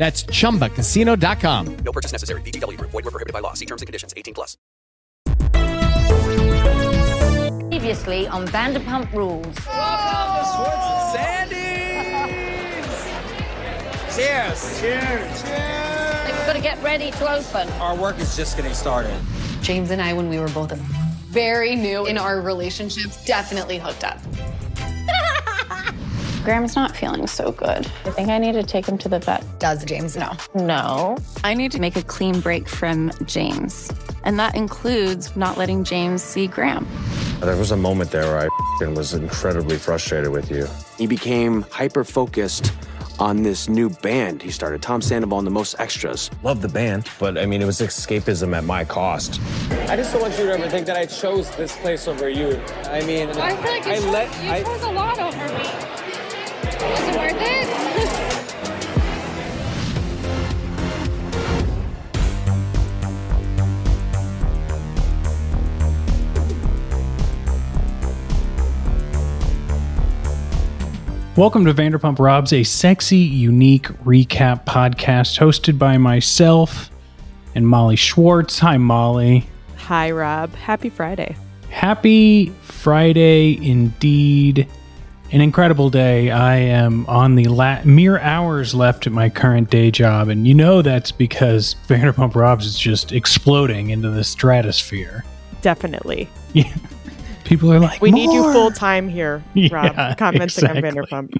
That's chumbacasino.com. No purchase necessary. VGW Group. Void were prohibited by law. See terms and conditions. 18 plus. Previously on Vanderpump Rules. Cheers. Cheers. We've got to get ready to open. Our work is just getting started. James and I, when we were both very new in our relationship, definitely hooked up. Graham's not feeling so good. I think I need to take him to the vet. Does James know? No. I need to make a clean break from James. And that includes not letting James see Graham. There was a moment there where I was incredibly frustrated with you. He became hyper focused on this new band he started, Tom Sandoval and the Most Extras. Love the band, but I mean, it was escapism at my cost. I just don't want you to ever think that I chose this place over you. I mean, I feel like you, I chose, let- you I- chose a lot over me. Was it worth it? Welcome to Vanderpump Robs, a sexy, unique recap podcast hosted by myself and Molly Schwartz. Hi, Molly. Hi, Rob. Happy Friday. Happy Friday indeed. An incredible day. I am on the la- mere hours left at my current day job, and you know that's because Vanderpump Robs is just exploding into the stratosphere. Definitely. Yeah. People are like, We need you full time here, Rob, Yeah, commenting exactly. on Vanderpump.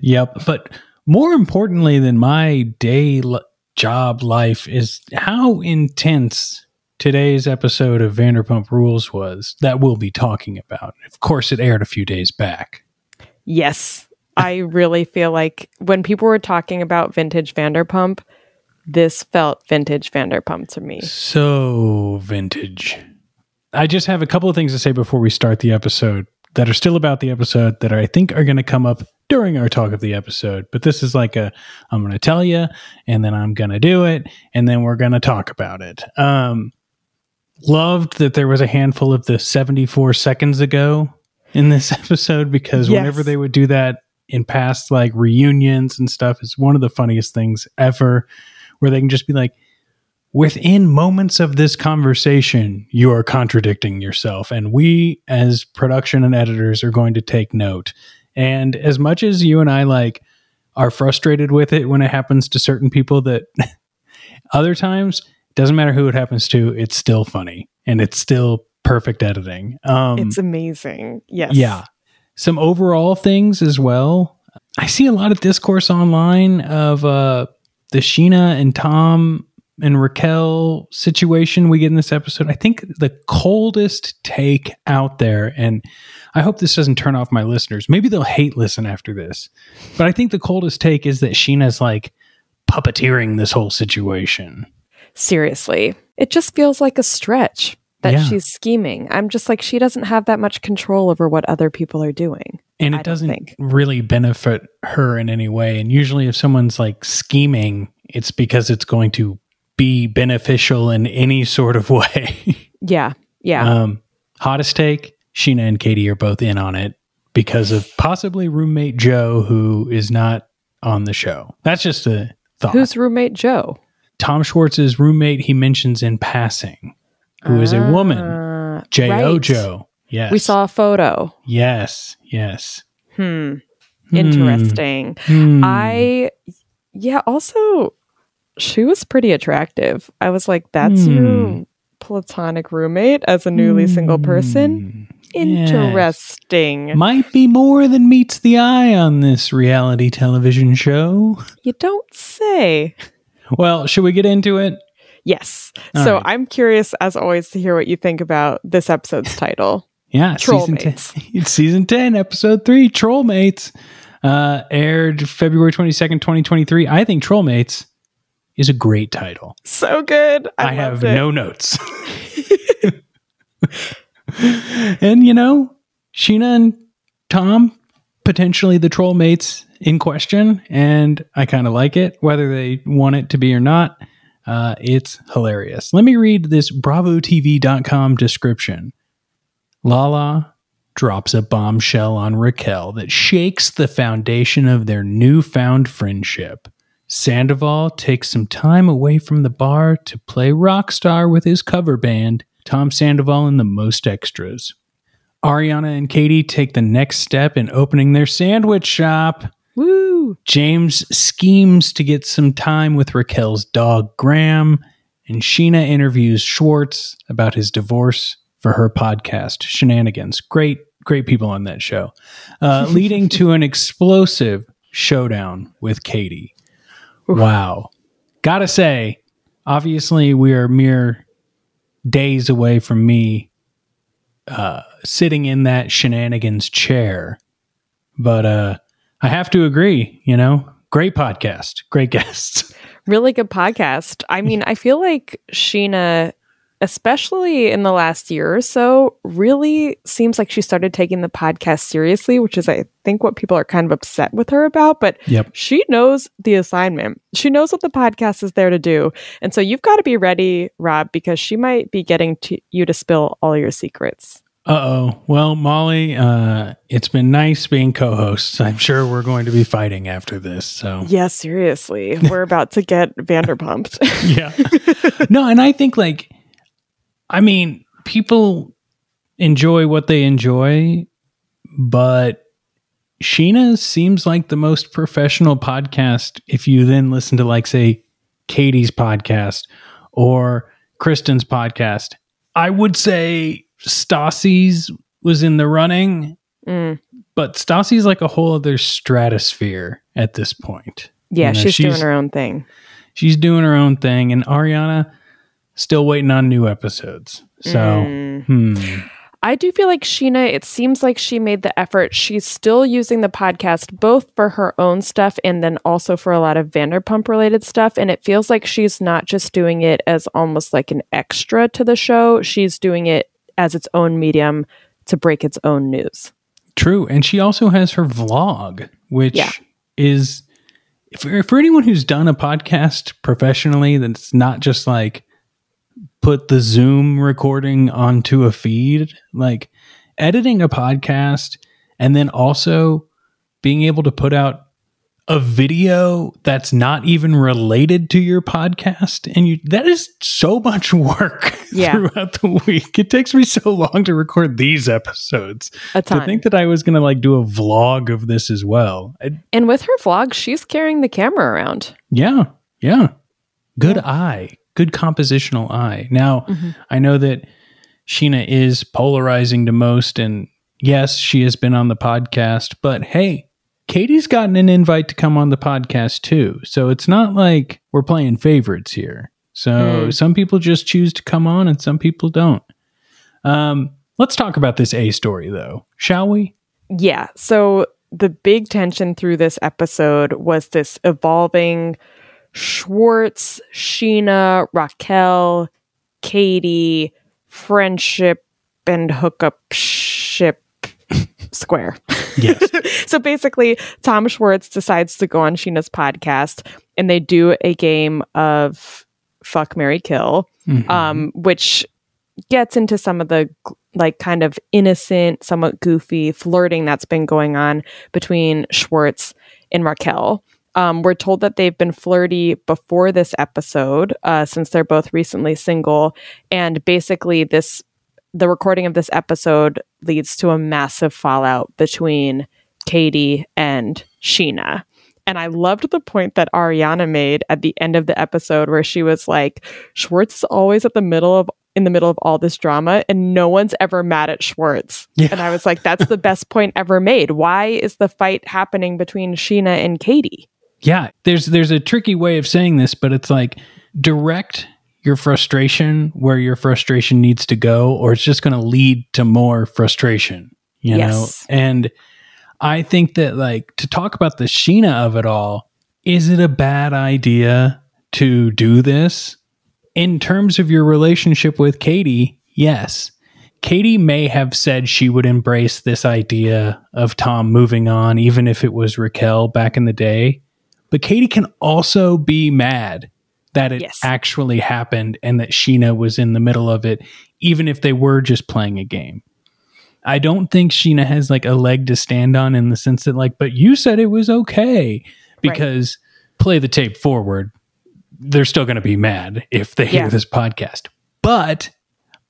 Yep. But more importantly than my day l- job life is how intense today's episode of Vanderpump Rules was that we'll be talking about. Of course, it aired a few days back. Yes. I really feel like when people were talking about vintage Vanderpump, this felt vintage Vanderpump to me. So vintage. I just have a couple of things to say before we start the episode that are still about the episode that I think are going to come up during our talk of the episode. But this is like a I'm going to tell you, and then I'm going to do it, and then we're going to talk about it. Um, loved that there was a handful of the 74 seconds ago in this episode because Yes. whenever they would do that in past like reunions and stuff, it's one of the funniest things ever where they can just be like, within moments of this conversation, you are contradicting yourself. And we, as production and editors, are going to take note. And as much as you and I like are frustrated with it when it happens to certain people, that other times, doesn't matter who it happens to, it's still funny and it's still perfect editing. Um, it's amazing. Yes. yeah. Some overall things as well. I see a lot of discourse online of uh, the Scheana and Tom and Raquel situation we get in this episode. I think the coldest take out there, and I hope this doesn't turn off my listeners. Maybe they'll hate listen after this. But I think the coldest take is that Scheana's like puppeteering this whole situation. Seriously. It just feels like a stretch that Yeah. she's scheming. I'm just like, she doesn't have that much control over what other people are doing. and it doesn't think. really benefit her in any way and usually if someone's like scheming it's because it's going to be beneficial in any sort of way Yeah. Yeah. um hottest take scheana and katie are both in on it because of possibly roommate joe who is not on the show that's just a thought Who's roommate Joe? Tom schwartz's roommate he mentions in passing who is a woman Uh, j.o right. joe yes We saw a photo. yes yes Hmm. Hmm. Interesting. Hmm. I, yeah, also, she was pretty attractive. I was like, that's Hmm. your platonic roommate as a newly single person. Interesting. Might be more than meets the eye on this reality television show. You don't say. Well, should we get into it? Yes. All so right. I'm curious, as always, to hear what you think about this episode's title. Yeah, season Trollmates. 10, it's season 10, episode 3, Trollmates. Uh, aired February 22nd, 2023. I think Trollmates is a great title. So good. I, I, have it. no notes. and you know, Scheana and Tom potentially the troll mates in question, and I kind of like it, whether they want it to be or not. Uh, it's hilarious. Let me read this BravoTV.com description. Lala drops a bombshell on Raquel that shakes the foundation of their newfound friendship. Sandoval takes some time away from the bar to play rock star with his cover band, Tom Sandoval and the Most Extras. Ariana and Katie take the next step in opening their sandwich shop. Woo! James schemes to get some time with Raquel's dog Graham, and Scheana interviews Schwartz about his divorce for her podcast, Scheananigans. Great, great people on that show, uh, leading to an explosive showdown with Katie. Wow. Gotta say, obviously, we are mere days away from me uh, sitting in that Scheananigans chair. But uh, I have to agree, you know, great podcast, great guests. Really good podcast. I mean, I feel like Scheana, especially in the last year or so, really seems like she started taking the podcast seriously, which is, I think, what people are kind of upset with her about. But Yep. she knows the assignment. She knows what the podcast is there to do. And so you've got to be ready, Rob, because she might be getting to you to spill all your secrets. Uh oh. Well, Molly, uh, it's been nice being co hosts. I'm sure we're going to be fighting after this. So, Yeah, seriously. We're about to get Vanderpumped. yeah. no, and I think, like, I mean, people enjoy what they enjoy, but Scheana seems like the most professional podcast if you then listen to, like, say, Katie's podcast or Kristen's podcast. I would say Stassi's was in the running, Mm. but Stassi's like a whole other stratosphere at this point. Yeah, You know, she's, doing her own thing. She's doing her own thing, and Ariana still waiting on new episodes. So, Mm. hmm. I do feel like Scheana, it seems like she made the effort. She's still using the podcast both for her own stuff and then also for a lot of Vanderpump related stuff. And it feels like she's not just doing it as almost like an extra to the show, she's doing it as its own medium to break its own news. True. And she also has her vlog, which Yeah. is for, for anyone who's done a podcast professionally, that's not just like put the Zoom recording onto a feed, like editing a podcast and then also being able to put out a video that's not even related to your podcast and you that is so much work Yeah. throughout the week. It takes me so long to record these episodes A to think that i was gonna like do a vlog of this as well. I- And with her vlog, she's carrying the camera around. yeah yeah. Good eye good compositional eye now Mm-hmm. i know that scheana is polarizing to most and yes she has been on the podcast but hey katie's gotten an invite to come on the podcast too so it's not like we're playing favorites here so Mm. some people just choose to come on and some people don't um let's talk about this a story though shall we Yeah. So the big tension through this episode was this evolving Schwartz, Scheana, Raquel, Katie, friendship and hookup ship square. yes so basically, Tom Schwartz decides to go on Scheana's podcast and they do a game of fuck, Mary kill, Mhm. um, which gets into some of the like kind of innocent, somewhat goofy flirting that's been going on between Schwartz and Raquel. Um, we're told that they've been flirty before this episode, uh, since they're both recently single, and basically this the recording of this episode leads to a massive fallout between Katie and Scheana. And I loved the point that Ariana made at the end of the episode where she was like, Schwartz is always at the middle of in the middle of all this drama and no one's ever mad at Schwartz. Yeah. And I was like, that's the best point ever made. Why is the fight happening between Scheana and Katie? Yeah, there's there's a tricky way of saying this, but it's like direct your frustration where your frustration needs to go, or it's just going to lead to more frustration. You Yes. know, and I think that like to talk about the Scheana of it all, is it a bad idea to do this in terms of your relationship with Katie? Yes. Katie may have said she would embrace this idea of Tom moving on, even if it was Raquel back in the day. But Katie can also be mad that it actually happened and that Scheana was in the middle of it, even if they were just playing a game. I don't think Scheana has like a leg to stand on in the sense that, like, but you said it was okay because play the tape forward. They're still going to be mad if they hear this podcast. But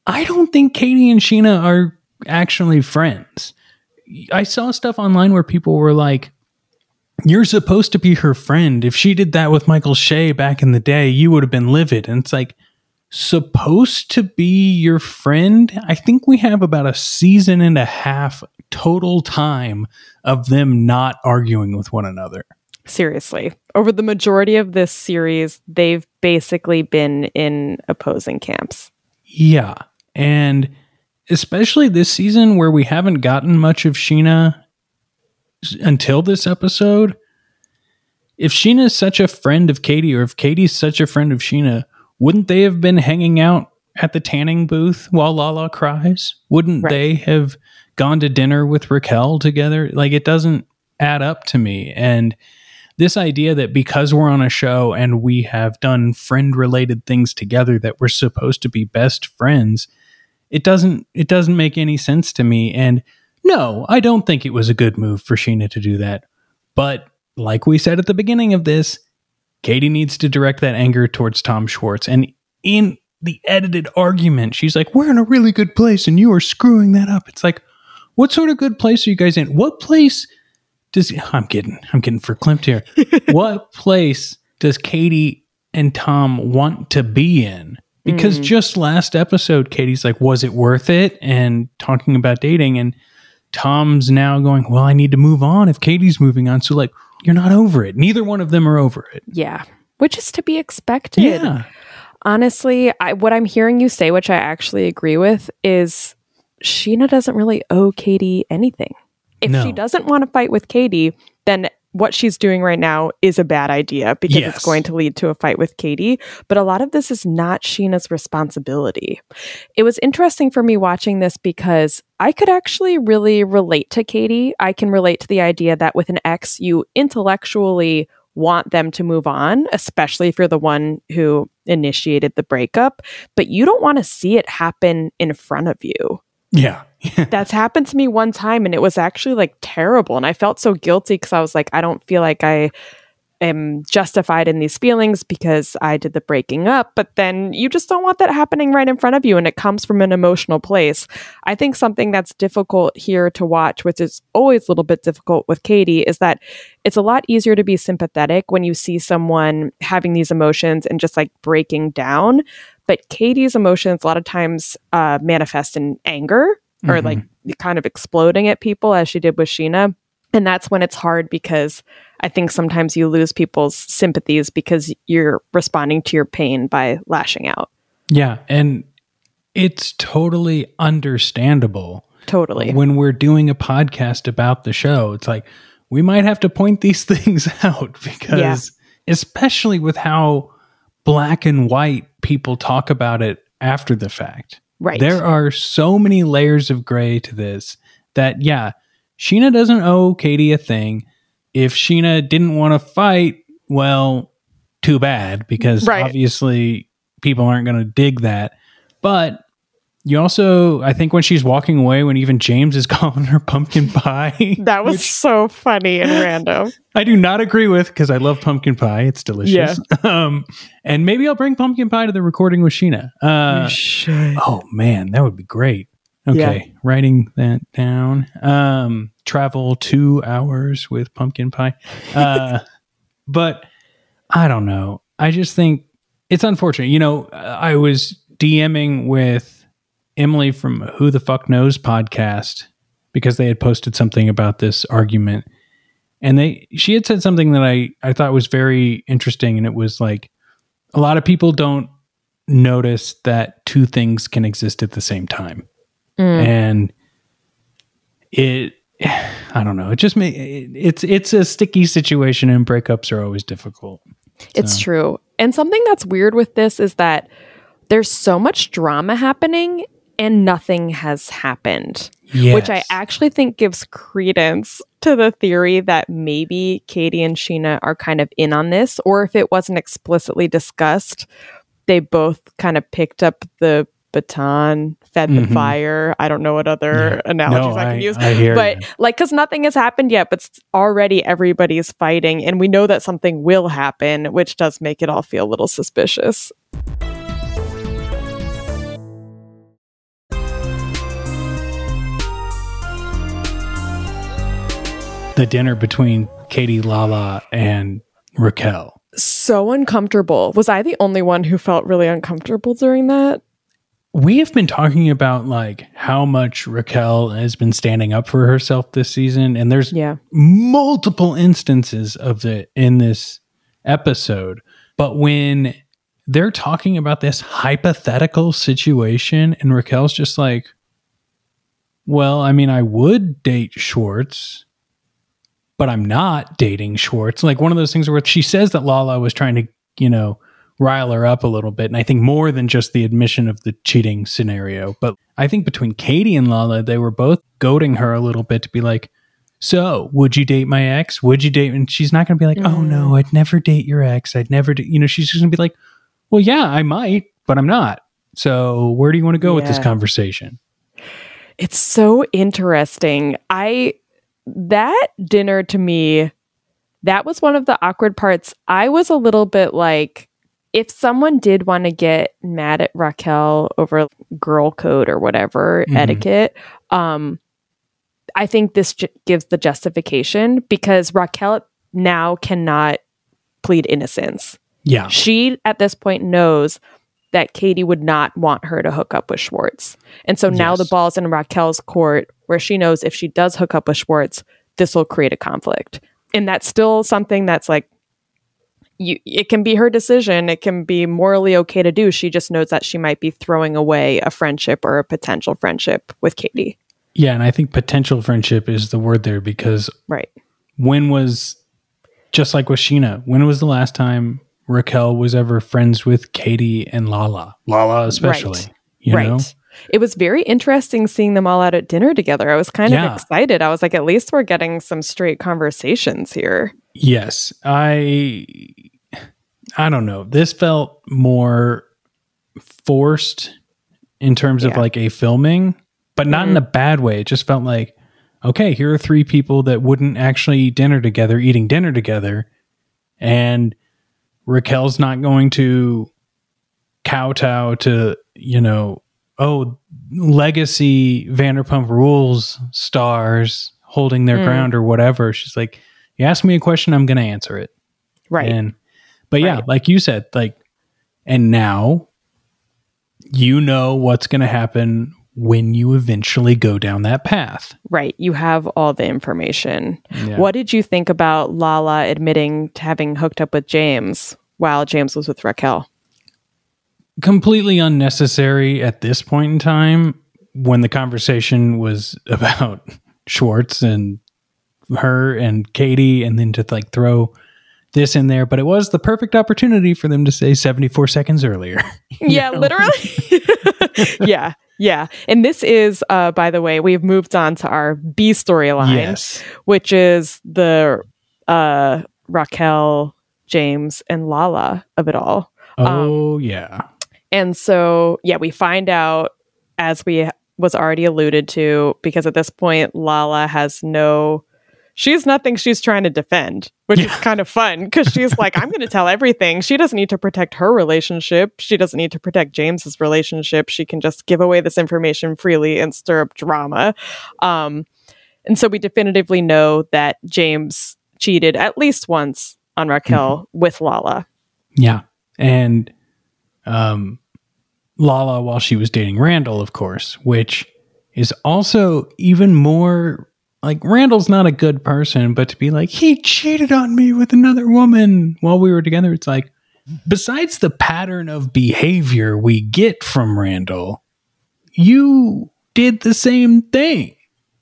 I don't think Katie and Scheana are actually friends. I saw stuff online where people were like, you're supposed to be her friend. If she did that with Michael Shay back in the day, you would have been livid. And it's like, supposed to be your friend? I think we have about a season and a half total time of them not arguing with one another. Seriously. Over the majority of this series, they've basically been in opposing camps. Yeah. And especially this season where we haven't gotten much of Scheana until this episode. If Scheana is such a friend of Katie, or if Katie's such a friend of Scheana, wouldn't they have been hanging out at the tanning booth while Lala cries? Wouldn't they have gone to dinner with Raquel together? Like, it doesn't add up to me. And this idea that because we're on a show and we have done friend related things together that we're supposed to be best friends it doesn't it doesn't make any sense to me and no i don't think it was a good move for scheana to do that but like we said at the beginning of this katie needs to direct that anger towards tom schwartz and in the edited argument she's like we're in a really good place and you are screwing that up it's like what sort of good place are you guys in what place does I'm getting I'm getting verklempt here. what place does Katie and Tom want to be in? Because Mm. just last episode, Katie's like, "Was it worth it?" and talking about dating, and Tom's now going, "Well, I need to move on if Katie's moving on." So like, you're not over it. Neither one of them are over it. Yeah. Which is to be expected. Yeah. Honestly, I, what I'm hearing you say, which I actually agree with, is Scheana doesn't really owe Katie anything. If No. she doesn't want to fight with Katie, then what she's doing right now is a bad idea because Yes. it's going to lead to a fight with Katie. But a lot of this is not Scheana's responsibility. It was interesting for me watching this because I could actually really relate to Katie. I can relate to the idea that with an ex, you intellectually want them to move on, especially if you're the one who initiated the breakup, but you don't want to see it happen in front of you. Yeah. That's happened to me one time and it was actually like terrible. And I felt so guilty because I was like, I don't feel like I am justified in these feelings because I did the breaking up. But then you just don't want that happening right in front of you. And it comes from an emotional place. I think something that's difficult here to watch, which is always a little bit difficult with Katie, is that it's a lot easier to be sympathetic when you see someone having these emotions and just like breaking down. But Katie's emotions a lot of times uh, manifest in anger or Mhm. like kind of exploding at people as she did with Scheana. And that's when it's hard because I think sometimes you lose people's sympathies because you're responding to your pain by lashing out. Yeah, and it's totally understandable. Totally. When we're doing a podcast about the show, it's like we might have to point these things out because especially with how black and white people talk about it after the fact. Right. There are so many layers of gray to this that yeah, Scheana doesn't owe Katie a thing. If Scheana didn't want to fight, well, too bad because Right. obviously people aren't going to dig that. But you also, I think when she's walking away, when even James is calling her pumpkin pie, That was so funny and random. I do not agree with because I love pumpkin pie. It's delicious. Um, and maybe I'll bring pumpkin pie to the recording with Scheana. Uh, oh man, that would be great. Okay, writing that down. Um, travel two hours with pumpkin pie. Uh, but I don't know. I just think it's unfortunate. You know, I was DMing with Emily from Who the Fuck Knows podcast because they had posted something about this argument. And they she had said something that I, I thought was very interesting, and it was like a lot of people don't notice that two things can exist at the same time. Mm. And it I don't know. It just may it's it's a sticky situation and breakups are always difficult. It's true. And something that's weird with this is that there's so much drama happening and nothing has happened. Which I actually think gives credence to the theory that maybe Katie and Scheana are kind of in on this, or if it wasn't explicitly discussed, they both kind of picked up the baton, fed the Mhm. fire. I don't know what other analogies No, I can I- use, I but you. like because nothing has happened yet, but already everybody's fighting, and we know that something will happen, which does make it all feel a little suspicious. The dinner between Katie Lala and Raquel. So uncomfortable. Was I the only one who felt really uncomfortable during that? We have been talking about like how much Raquel has been standing up for herself this season, and there's yeah. multiple instances of it in this episode. But when they're talking about this hypothetical situation, and Raquel's just like, Well, I mean, I would date Schwartz, but I'm not dating Schwartz. Like one of those things where she says that Lala was trying to, you know, rile her up a little bit. And I think more than just the admission of the cheating scenario. But I think between Katie and Lala, they were both goading her a little bit to be like, so would you date my ex? Would you date? And she's not going to be like, oh no, mm-hmm. I'd never date your ex. I'd never, do-. you know, she's just going to be like, well, yeah, I might, but I'm not. So where do you want to go with this conversation? It's so interesting. I that dinner to me that was one of the awkward parts. I was a little bit like if someone did want to get mad at Raquel over girl code or whatever Mhm. etiquette, um I think this ju- gives the justification because Raquel now cannot plead innocence. Yeah. She at this point knows that Katie would not want her to hook up with Schwartz. And so now the ball's in Raquel's court where she knows if she does hook up with Schwartz, this will create a conflict. And that's still something that's like you it can be her decision. It can be morally okay to do. She just knows that she might be throwing away a friendship or a potential friendship with Katie. Yeah. And I think potential friendship is the word there because Right. when was, just like with Scheana, when was the last time Raquel was ever friends with Katie and Lala? Lala, especially. Right. You right. know? It was very interesting seeing them all out at dinner together. I was kind Yeah. of excited. I was like, at least we're getting some straight conversations here. Yes, I I don't know. This felt more forced in terms of like a filming, but not in mm-hmm. a bad way. It just felt like okay, here are three people that wouldn't actually eat dinner together eating dinner together and Raquel's not going to kowtow to, you know, oh, legacy Vanderpump Rules stars holding their Mm. ground or whatever. She's like, you ask me a question, I'm going to answer it. Right. And, but yeah, like you said, like, and now you know what's going to happen when you eventually go down that path. Right. You have all the information. Yeah. What did you think about Lala admitting to having hooked up with James while James was with Raquel? Completely unnecessary at this point in time when the conversation was about Schwartz and her and Katie, and then to like throw this in there. But it was the perfect opportunity for them to say 74 seconds earlier. yeah, literally. yeah. Yeah. And this is, uh, by the way, we've moved on to our B storyline, Yes. which is the uh, Raquel, James, and Lala of it all. Oh, yeah. And so, yeah, we find out as we was already alluded to, because at this point, Lala has no, she has nothing she's trying to defend, which is kind of fun because she's like, I'm going to tell everything. She doesn't need to protect her relationship. She doesn't need to protect James's relationship. She can just give away this information freely and stir up drama. Um, and so we definitively know that James cheated at least once on Raquel with Lala. Yeah. And um Lala while she was dating Randall, of course, which is also even more like Randall's not a good person, but to be like, he cheated on me with another woman while we were together, it's like, besides the pattern of behavior we get from Randall, you did the same thing.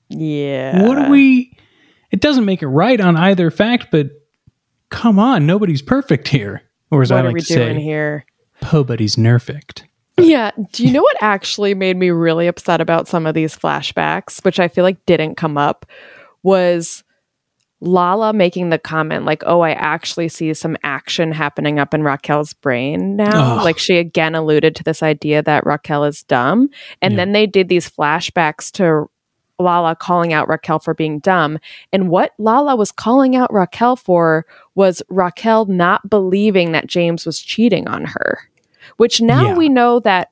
Yeah. What do we? It doesn't make it right on either fact, but come on, nobody's perfect here. Or as what I are like we to doing say, here? nobody's nerfect. Yeah. Do you know what actually made me really upset about some of these flashbacks, which I feel like didn't come up, was Lala making the comment, like, oh, I actually see some action happening up in Raquel's brain now. Like, she again alluded to this idea that Raquel is dumb. And then they did these flashbacks to Lala calling out Raquel for being dumb. And what Lala was calling out Raquel for was Raquel not believing that James was cheating on her, which now Yeah. we know that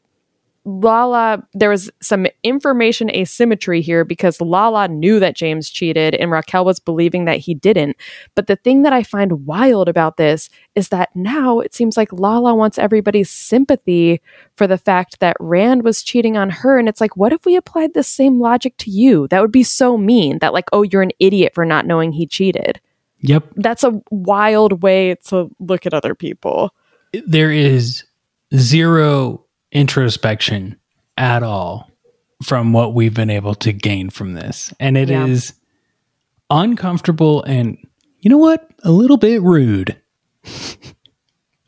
Lala, there was some information asymmetry here because Lala knew that James cheated and Raquel was believing that he didn't. But the thing that I find wild about this is that now it seems like Lala wants everybody's sympathy for the fact that Rand was cheating on her. And it's like, what if we applied the same logic to you? That would be so mean that, like, oh, you're an idiot for not knowing he cheated. Yep. That's a wild way to look at other people. There is zero introspection at all from what we've been able to gain from this. And it is Yeah. uncomfortable and, you know what? A little bit rude.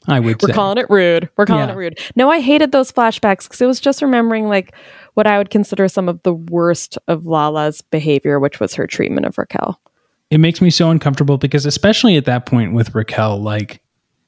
I would We're say. calling it rude. We're calling Yeah. it rude. No, I hated those flashbacks because it was just remembering like what I would consider some of the worst of Lala's behavior, which was her treatment of Raquel. it makes me so uncomfortable because, especially at that point with Raquel, like,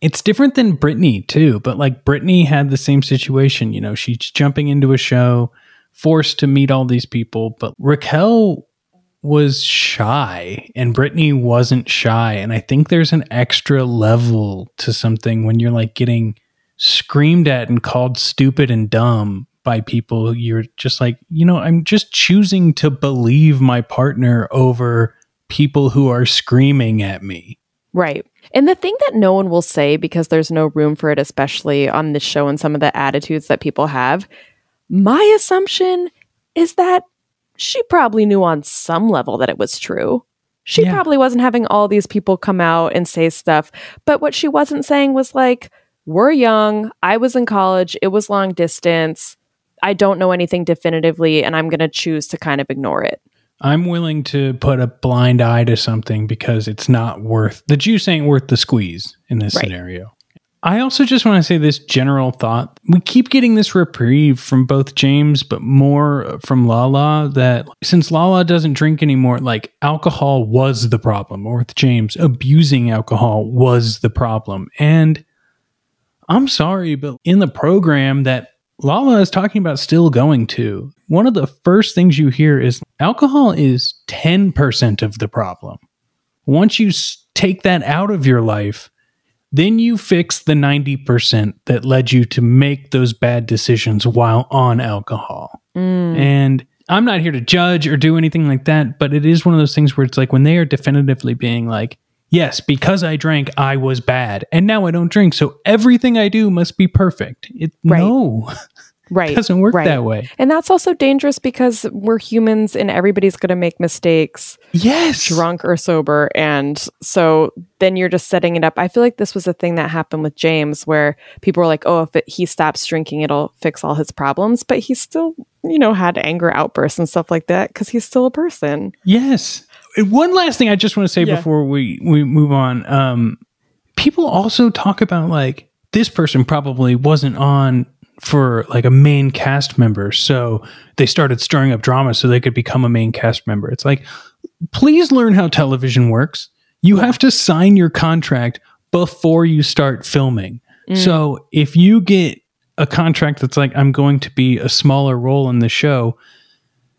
It's different than Brittany too, but like Brittany had the same situation. You know, she's jumping into a show, forced to meet all these people, but Raquel was shy and Brittany wasn't shy. And I think there's an extra level to something when you're like getting screamed at and called stupid and dumb by people. You're just like, you know, I'm just choosing to believe my partner over people who are screaming at me. Right. And the thing that no one will say because there's no room for it, especially on this show and some of the attitudes that people have, my assumption is that she probably knew on some level that it was true. She probably wasn't having all these people come out and say stuff. But what she wasn't saying was like, we're young. I was in college. It was long distance. I don't know anything definitively, and I'm going to choose to kind of ignore it. I'm willing to put a blind eye to something because it's not worth the juice ain't worth the squeeze in this Right. scenario. I also just want to say this general thought. We keep getting this reprieve from both James, but more from Lala that since Lala doesn't drink anymore, like alcohol was the problem, or with James, abusing alcohol was the problem. And I'm sorry, but in the program that Lala is talking about still going to, one of the first things you hear is alcohol is 10% of the problem. Once you take that out of your life, then you fix the 90% that led you to make those bad decisions while on alcohol. Mm. And I'm not here to judge or do anything like that, but it is one of those things where it's like when they are definitively being like, yes, because I drank, I was bad. And now I don't drink. So everything I do must be perfect. It, No, Right. it doesn't work right. that way. And that's also dangerous because we're humans and everybody's going to make mistakes. Yes. Drunk or sober. And so then you're just setting it up. I feel like this was a thing that happened with James where people were like, oh, if it, he stops drinking, it'll fix all his problems. But he still, you know, had anger outbursts and stuff like that because he's still a person. Yes. One last thing I just want to say Yeah. before we we move on. Um, people also talk about like this person probably wasn't on for like a main cast member, so they started stirring up drama so they could become a main cast member. It's like, please learn how television works. You have to sign your contract before you start filming. Mm. So if you get a contract that's like, I'm going to be a smaller role in the show,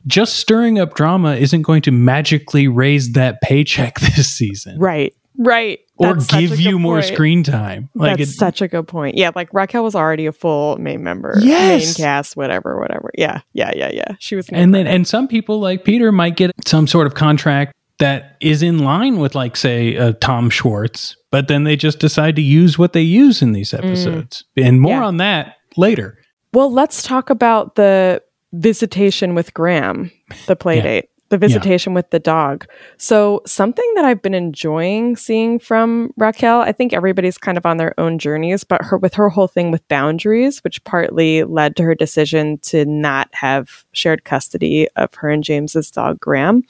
just stirring up drama isn't going to magically raise that paycheck this season. Right. Right. Or That's give you more point. screen time. Like That's it, such a good point. Yeah, like Raquel was already a full main member, Yes. main cast, whatever, whatever. Yeah, yeah, yeah, yeah. She was, and then and some people like Peter might get some sort of contract that is in line with like say uh, Tom Schwartz, but then they just decide to use what they use in these episodes. And more Yeah. on that later. Well, let's talk about the visitation with Graham, the play Yeah. date, the visitation with the dog. So, something that I've been enjoying seeing from Raquel, I think everybody's kind of on their own journeys, but her with her whole thing with boundaries, which partly led to her decision to not have shared custody of her and James's dog Graham,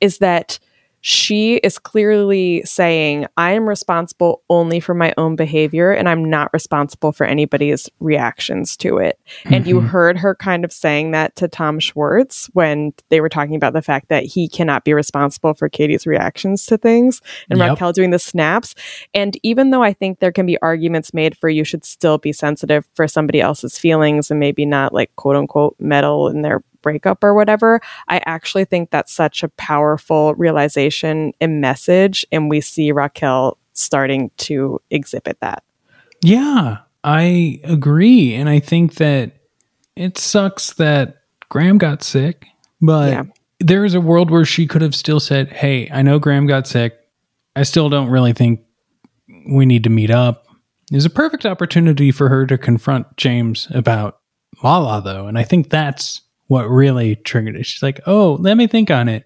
is that she is clearly saying, I am responsible only for my own behavior and I'm not responsible for anybody's reactions to it. And you Mhm. heard her kind of saying that to Tom Schwartz when they were talking about the fact that he cannot be responsible for Katie's reactions to things and Yep. Raquel doing the snaps. And even though I think there can be arguments made for you should still be sensitive for somebody else's feelings and maybe not like quote unquote meddle in their breakup or whatever, I actually think that's such a powerful realization and message. And we see Raquel starting to exhibit that. Yeah, I agree. And I think that it sucks that Graham got sick, but Yeah. there is a world where she could have still said, Hey, I know Graham got sick. I still don't really think we need to meet up. There's a perfect opportunity for her to confront James about Lala, though. And I think that's what really triggered it. She's like, Oh, let me think on it.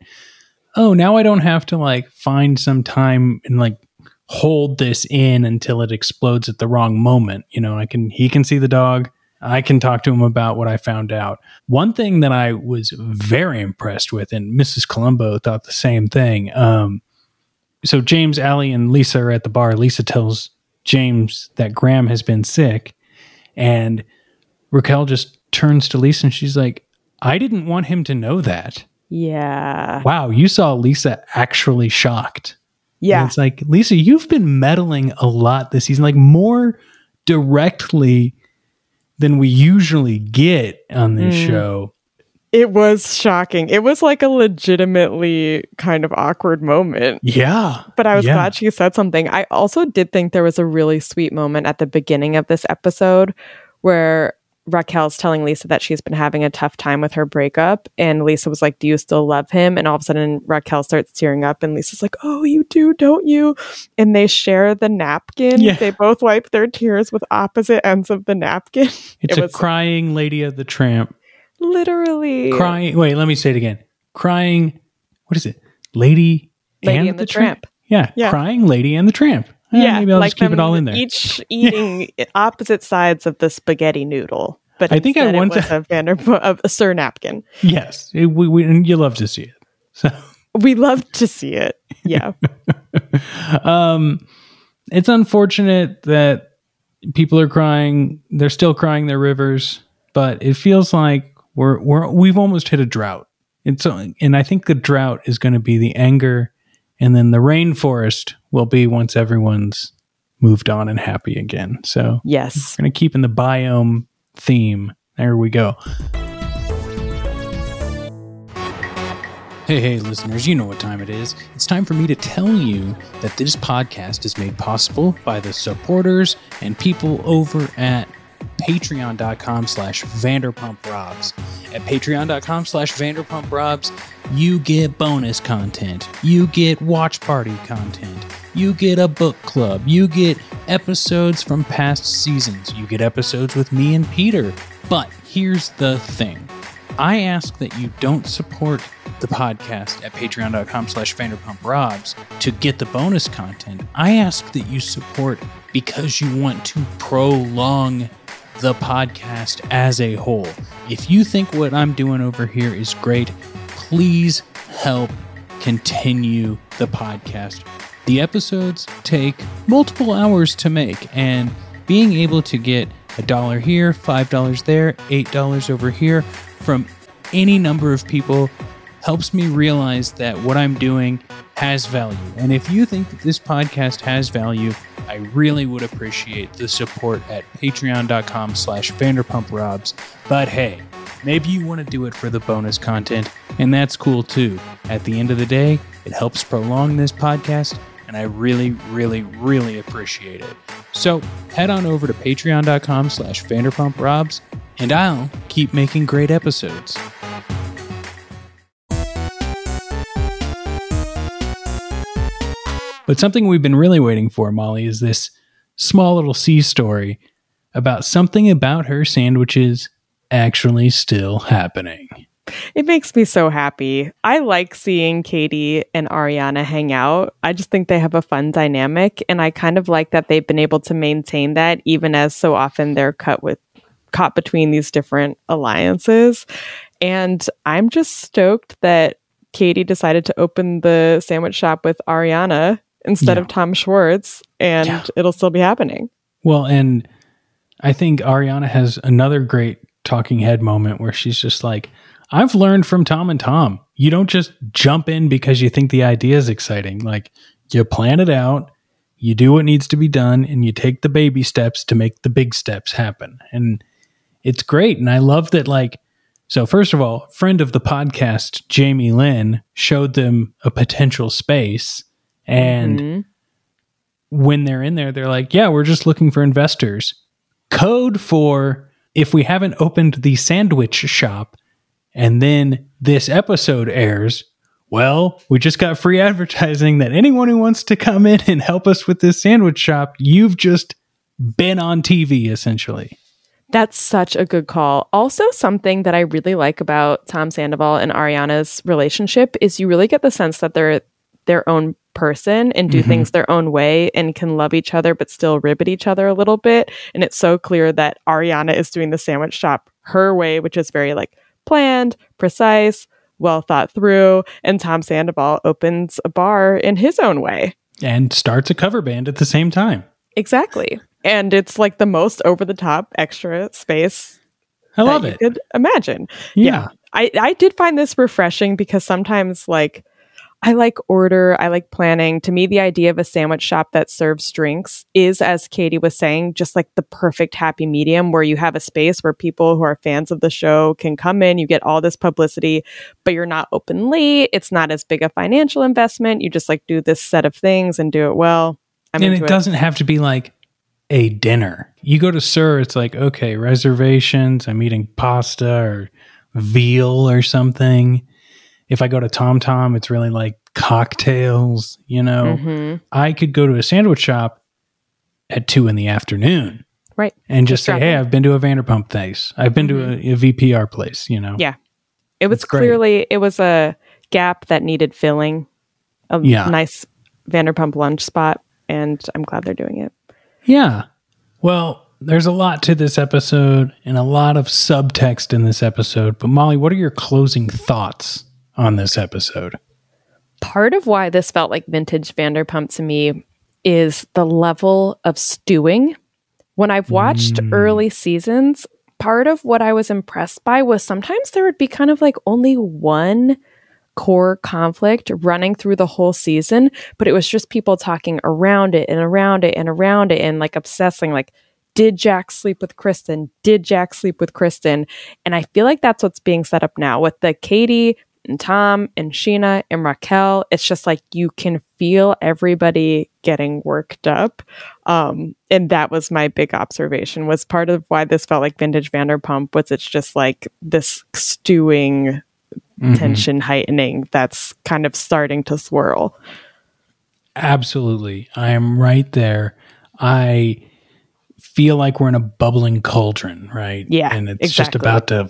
Oh, now I don't have to like find some time and like hold this in until it explodes at the wrong moment. You know, I can he can see the dog. I can talk to him about what I found out. One thing that I was very impressed with, and Mrs. Colombo thought the same thing. Um, so James, Ally, and Lisa are at the bar. Lisa tells James that Graham has been sick, and Raquel just turns to Lisa and she's like, "I didn't want him to know that." Yeah. Wow, you saw Lisa actually shocked. Yeah. And it's like, Lisa, you've been meddling a lot this season, like more directly than we usually get on this Mm. show. It was shocking. It was like a legitimately kind of awkward moment. Yeah. But I was Yeah. glad she said something. I also did think there was a really sweet moment at the beginning of this episode where Raquel's telling Lisa that she's been having a tough time with her breakup. And Lisa was like, Do you still love him? And all of a sudden, Raquel starts tearing up. And Lisa's like, Oh, you do, don't you? And they share the napkin. Yeah. They both wipe their tears with opposite ends of the napkin. It's it a was crying lady of the tramp. literally Crying. Wait, let me say it again. Crying. What is it? Lady, Lady and the Tramp. Yeah, Yeah. Crying lady and the tramp. Eh, yeah, maybe I'll like just keep it all in there. Each eating opposite sides of the spaghetti noodle. But I think I want to- a Vander of a Sir napkin. yes, it, we, we, and you love to see it. So, We love to see it. Yeah. um, it's unfortunate that people are crying. They're still crying their rivers, but it feels like we're we're we've almost hit a drought. And so, and I think the drought is going to be the anger, and then the rainforest will be once everyone's moved on and happy again. So yes, we're going to keep in the biome theme. There we go. Hey, hey, listeners, you know what time it is. It's time for me to tell you that this podcast is made possible by the supporters and people over at patreon.com slash vanderpumprobs. At patreon.com slash vanderpumprobs, you get bonus content. You get watch party content. You get a book club. You get episodes from past seasons. You get episodes with me and Peter. But here's the thing. I ask that you don't support the podcast at patreon.com slash vanderpumprobs to get the bonus content. I ask that you support because you want to prolong the podcast as a whole. If you think what I'm doing over here is great, please help continue the podcast. The episodes take multiple hours to make, and being able to get a dollar here, five dollars there, eight dollars over here from any number of people helps me realize that what I'm doing has value. And if you think that this podcast has value, I really would appreciate the support at patreon.com slash vanderpumprobs. But hey, maybe you want to do it for the bonus content, and that's cool too. At the end of the day, it helps prolong this podcast, and I really, really, really appreciate it. So head on over to patreon.com slash vanderpumprobs, and I'll keep making great episodes. But something we've been really waiting for, Molly, is this small little C story about something about her sandwiches actually still happening. It makes me so happy. I like seeing Katie and Ariana hang out. I just think they have a fun dynamic and I kind of like that they've been able to maintain that even as so often they're cut with caught between these different alliances. And I'm just stoked that Katie decided to open the sandwich shop with Ariana instead Yeah. of Tom Schwartz and Yeah. it'll still be happening. Well, and I think Ariana has another great talking head moment where she's just like, I've learned from Tom and Tom. You don't just jump in because you think the idea is exciting. Like, you plan it out, you do what needs to be done, and you take the baby steps to make the big steps happen. And it's great. And I love that, like, so first of all, friend of the podcast, Jamie Lynn, showed them a potential space. And Mhm. when they're in there, they're like, yeah, we're just looking for investors. Code for if we haven't opened the sandwich shop and then this episode airs, well, we just got free advertising that anyone who wants to come in and help us with this sandwich shop, you've just been on TV essentially. That's such a good call. Also, something that I really like about Tom Sandoval and Ariana's relationship is you really get the sense that they're their own person and do Mhm. things their own way and can love each other but still rib at each other a little bit. And it's so clear that Ariana is doing the sandwich shop her way, which is very like planned, precise, well thought through. And Tom Sandoval opens a bar in his own way. And starts a cover band at the same time. Exactly. And it's like the most over the top extra space I love it. could imagine. Yeah. I, I did find this refreshing because sometimes like I like order, I like planning. To me, the idea of a sandwich shop that serves drinks is, as Katie was saying, just like the perfect happy medium where you have a space where people who are fans of the show can come in, you get all this publicity, but you're not open late. It's not as big a financial investment. You just like do this set of things and do it well. I'm and into it doesn't have to be like a dinner. You go to SUR, it's like, okay, reservations, I'm eating pasta or veal or something. If I go to Tom Tom, it's really like cocktails, you know. Mhm. I could go to a sandwich shop at two in the afternoon Right. and just, Just say, hey. I've been to a Vanderpump place. I've been to a, a VPR place, you know. Yeah. It was It's great. clearly it was a gap that needed filling. A Yeah. nice Vanderpump lunch spot and I'm glad they're doing it. Yeah. Well, there's a lot to this episode and a lot of subtext in this episode. But Molly, what are your closing thoughts on this episode? Part of why this felt like vintage Vanderpump to me is the level of stewing. When I've watched mm. early seasons, part of what I was impressed by was sometimes there would be kind of like only one core conflict running through the whole season, but it was just people talking around it and around it and around it and like obsessing like did Jax sleep with Kristen? Did Jax sleep with Kristen? And I feel like that's what's being set up now with the Katie and Tom and Scheana and Raquel. It's just like you can feel everybody getting worked up. Um, and that was my big observation was part of why this felt like vintage Vanderpump was it's just like this stewing Mhm. tension heightening that's kind of starting to swirl. Absolutely. I am right there. I feel like we're in a bubbling cauldron, right? Yeah, And it's just about to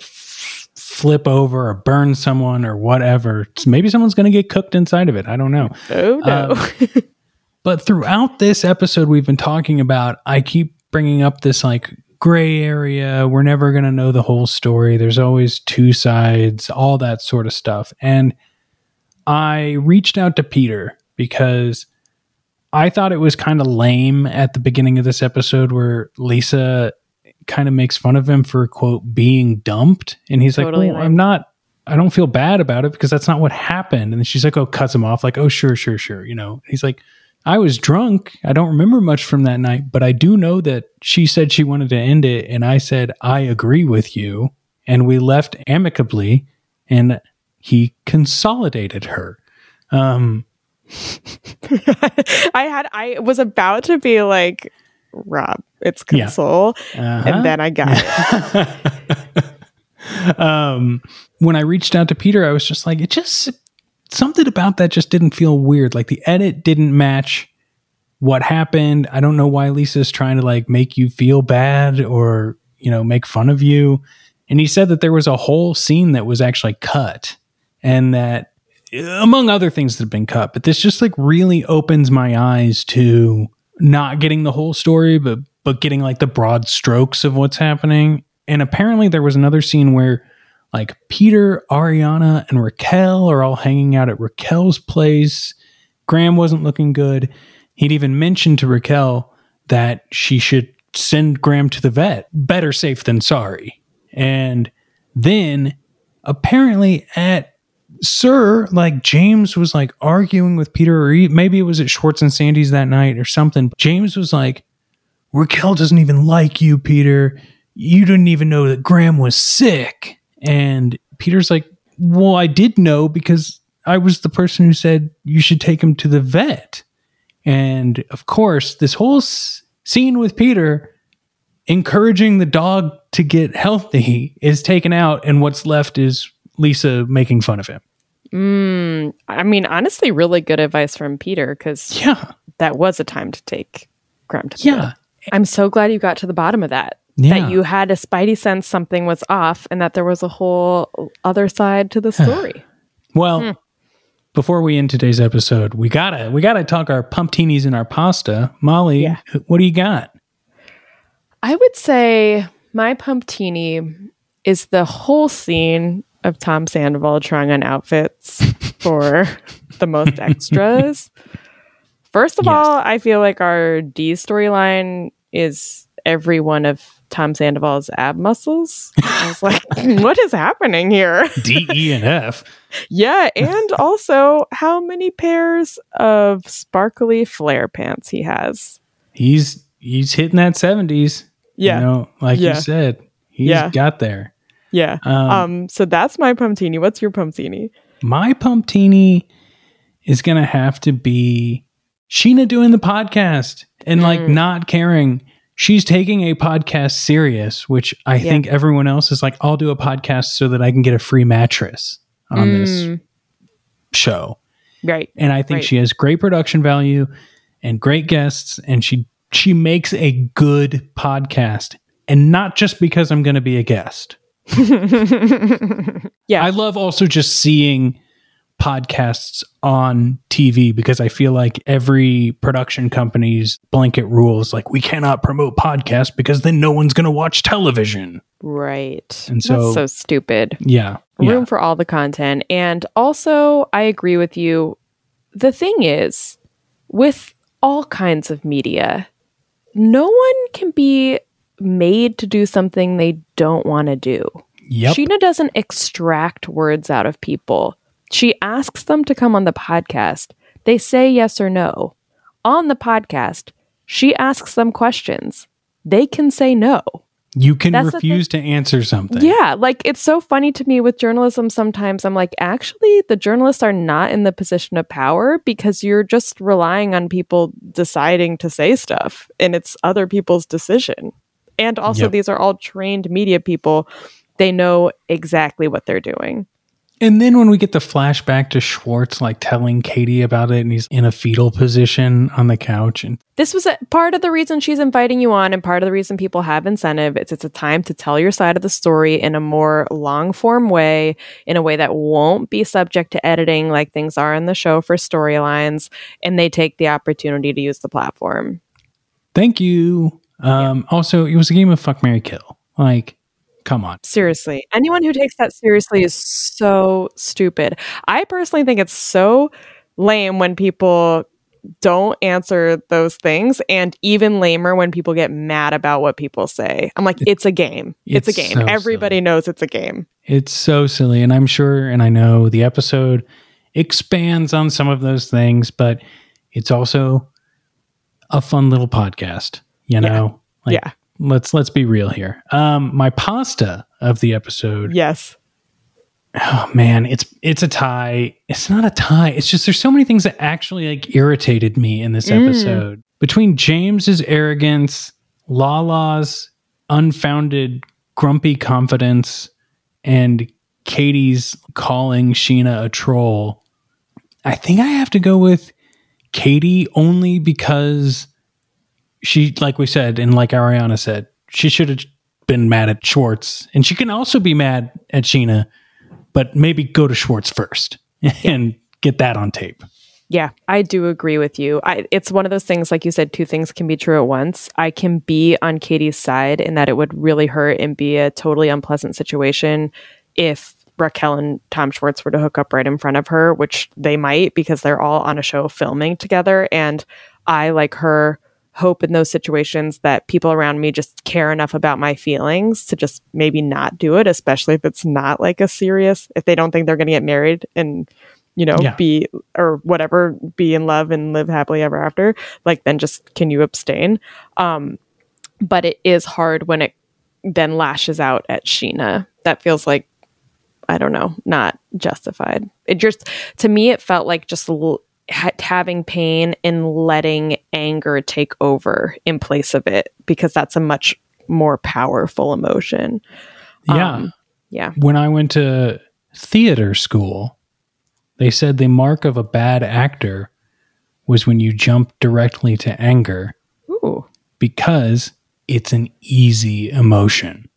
flip over or burn someone or whatever. Maybe someone's going to get cooked inside of it. I don't know. Oh no. Um, but throughout this episode, we've been talking about, I keep bringing up this like gray area. We're never going to know the whole story. There's always two sides, all that sort of stuff. And I reached out to Peter because I thought it was kind of lame at the beginning of this episode where Lisa kind of makes fun of him for quote being dumped and he's Totally like well. I'm not I don't feel bad about it because that's not what happened. And then she's like, oh, cuts him off, like, oh, sure, sure, sure. You know, he's like, I was drunk. I don't remember much from that night, but I do know that she said she wanted to end it. And I said, I agree with you. And we left amicably and he consolidated her. Um, I had I was about to be like, Rob, it's Yeah. console. Uh-huh. And then I got it. um, when I reached out to Peter, I was just like, it just something about that just didn't feel weird. Like the edit didn't match what happened. I don't know why Lisa's trying to like make you feel bad or, you know, make fun of you. And he said that there was a whole scene that was actually cut and that among other things that have been cut, but this just like really opens my eyes to not getting the whole story, but but getting like the broad strokes of what's happening. And apparently there was another scene where like Peter, Ariana, and Raquel are all hanging out at Raquel's place. Graham wasn't looking good. He'd even mentioned to Raquel that she should send Graham to the vet. Better safe than sorry. And then apparently at SUR, like James was like arguing with Peter, or he, maybe it was at Schwartz and Sandy's that night or something. James was like, Raquel doesn't even like you, Peter. You didn't even know that Graham was sick. And Peter's like, Well, I did know because I was the person who said you should take him to the vet. And of course, this whole s- scene with Peter encouraging the dog to get healthy is taken out, and what's left is Lisa making fun of him. Mm, I mean, honestly, really good advice from Peter because yeah, that was a time to take to Yeah. I'm so glad you got to the bottom of that. Yeah. That you had a spidey sense something was off and that there was a whole other side to the story. Well, Hmm. before we end today's episode, we gotta we gotta talk our pumptinis and our pasta. Molly, what do you got? I would say my pumptini is the whole scene of Tom Sandoval trying on outfits for the most extras. First of all, I feel like our D storyline is every one of Tom Sandoval's ab muscles. I was like, what is happening here? D, E, and F. Yeah, and also how many pairs of sparkly flare pants he has. He's he's hitting that seventies. Yeah. You know, like Yeah. you said. He's Yeah. got there. Yeah. Um, Um, so that's my pumptini. What's your pumptini? My pumptini is gonna have to be Scheana doing the podcast and like Mm. not caring. She's taking a podcast serious, which I Yeah. think everyone else is like, I'll do a podcast so that I can get a free mattress on this Mm. show. Right. And I think Right. she has great production value and great guests and she she makes a good podcast. And not just because I'm going to be a guest. yeah. I love also just seeing podcasts on TV because I feel like every production company's blanket rules like we cannot promote podcasts because then no one's going to watch television. Right. And so- That's so stupid. Yeah. Room Yeah. for all the content. And also, I agree with you. The thing is, with all kinds of media, no one can be made to do something they don't want to do. Yep. Scheana doesn't extract words out of people. She asks them to come on the podcast. They say yes or no. On the podcast, she asks them questions. They can say no. You can That's refuse to answer something. Yeah, like it's so funny to me with journalism sometimes. I'm like, actually, the journalists are not in the position of power because you're just relying on people deciding to say stuff and it's other people's decision. And also, Yep. these are all trained media people. They know exactly what they're doing. And then when we get the flashback to Schwartz like telling Katie about it and he's in a fetal position on the couch and This was a, part of the reason she's inviting you on, and part of the reason people have incentive. It's it's a time to tell your side of the story in a more long form way, in a way that won't be subject to editing like things are in the show for storylines, and they take the opportunity to use the platform. thank you. Um also it was a game of fuck Mary Kill. Like, come on. Seriously, anyone who takes that seriously is so stupid. I personally think it's so lame when people don't answer those things and even lamer when people get mad about what people say. I'm like, it's a game. It's, It's a game. so Everybody knows it's a game. It's so silly. And I'm sure, and I know the episode expands on some of those things, but it's also a fun little podcast, you know? Like, Yeah. Let's let's be real here. Um, my pasta of the episode. Yes. Oh man, it's it's a tie. It's not a tie. It's just there's so many things that actually like irritated me in this Mm. episode. Between James's arrogance, Lala's unfounded grumpy confidence, and Katie's calling Scheana a troll, I think I have to go with Katie only because she, like we said, and like Ariana said, she should have been mad at Schwartz, and she can also be mad at Scheana, but maybe go to Schwartz first and get that on tape. Yeah, I do agree with you. I, it's one of those things, like you said, two things can be true at once. I can be on Katie's side in that it would really hurt and be a totally unpleasant situation if Raquel and Tom Schwartz were to hook up right in front of her, which they might because they're all on a show filming together. And I, like her, hope in those situations that people around me just care enough about my feelings to just maybe not do it, especially if it's not like a serious, if they don't think they're going to get married and you know, Yeah. be or whatever, be in love and live happily ever after, like then just can you abstain? Um, but it is hard when it then lashes out at Scheana. That feels like I don't know, not justified. It just to me it felt like just l- ha- having pain and letting anger take over in place of it because that's a much more powerful emotion. Yeah. Um, yeah. When I went to theater school, they said the mark of a bad actor was when you jump directly to anger Ooh. because it's an easy emotion.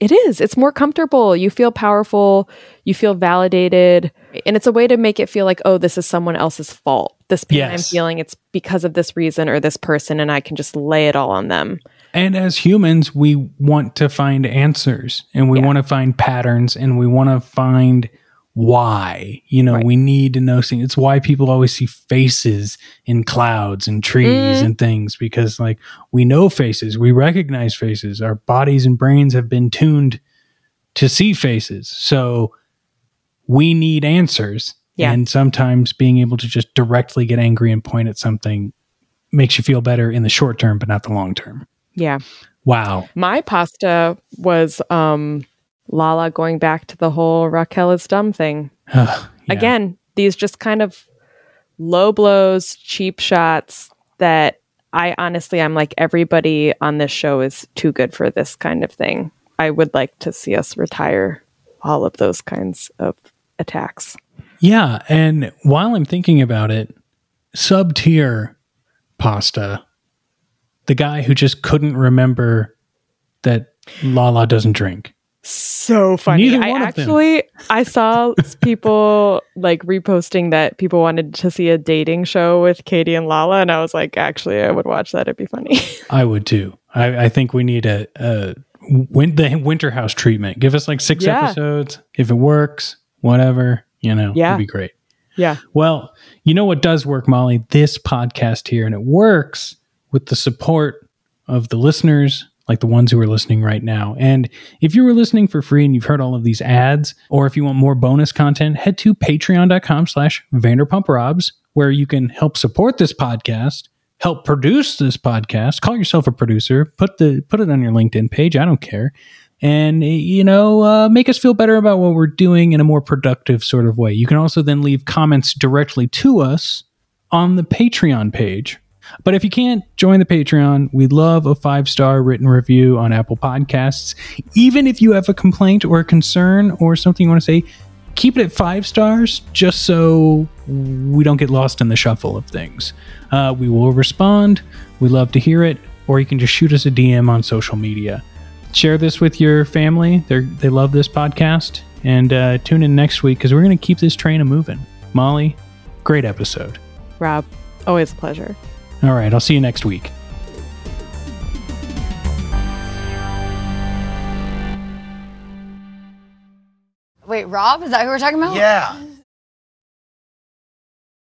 It is. It's more comfortable. You feel powerful. You feel validated. And it's a way to make it feel like, oh, this is someone else's fault. This pain I'm feeling, it's because of this reason or this person, and I can just lay it all on them. And as humans, we want to find answers and we want to find patterns and we want to find why. You know, we need to know things. It's why people always see faces in clouds and trees Mm. and things because, like, we know faces, we recognize faces. Our bodies and brains have been tuned to see faces. So we need answers. Yeah. And sometimes being able to just directly get angry and point at something makes you feel better in the short term, but not the long term. Yeah. Wow. My pasta was um Lala going back to the whole Raquel is dumb thing. Again, these just kind of low blows, cheap shots that I honestly I'm like everybody on this show is too good for this kind of thing. I would like to see us retire all of those kinds of attacks. Yeah. And while I'm thinking about it, sub tier pasta, the guy who just couldn't remember that Lala doesn't drink. So funny. Neither I one of them. actually I saw people like reposting that people wanted to see a dating show with Katie and Lala, and I was like, actually, I would watch that. It'd be funny. I would too. I, I think we need a, a win, the winter house treatment. Give us like six Yeah. episodes. If it works, whatever, you know, Yeah. it'd be great. yeah. Well, you know what does work, Molly? This podcast here, and it works with the support of the listeners, like the ones who are listening right now. And if you were listening for free and you've heard all of these ads, or if you want more bonus content, head to patreon.com slash vanderpumprobs, where you can help support this podcast, help produce this podcast, call yourself a producer, put the put it on your LinkedIn page. I don't care. And you know, uh, make us feel better about what we're doing in a more productive sort of way. You can also then leave comments directly to us on the Patreon page. But if you can't join the Patreon, we'd love a five star written review on Apple Podcasts. Even if you have a complaint or a concern or something you want to say, keep it at five stars just so we don't get lost in the shuffle of things. Uh, we will respond. We love to hear it. Or you can just shoot us a DM on social media. Share this with your family. They they love this podcast. And uh, tune in next week because we're going to keep this train a moving. Molly, great episode. Rob, always a pleasure. All right, I'll see you next week. Wait, Rob? Is that who we're talking about? Yeah.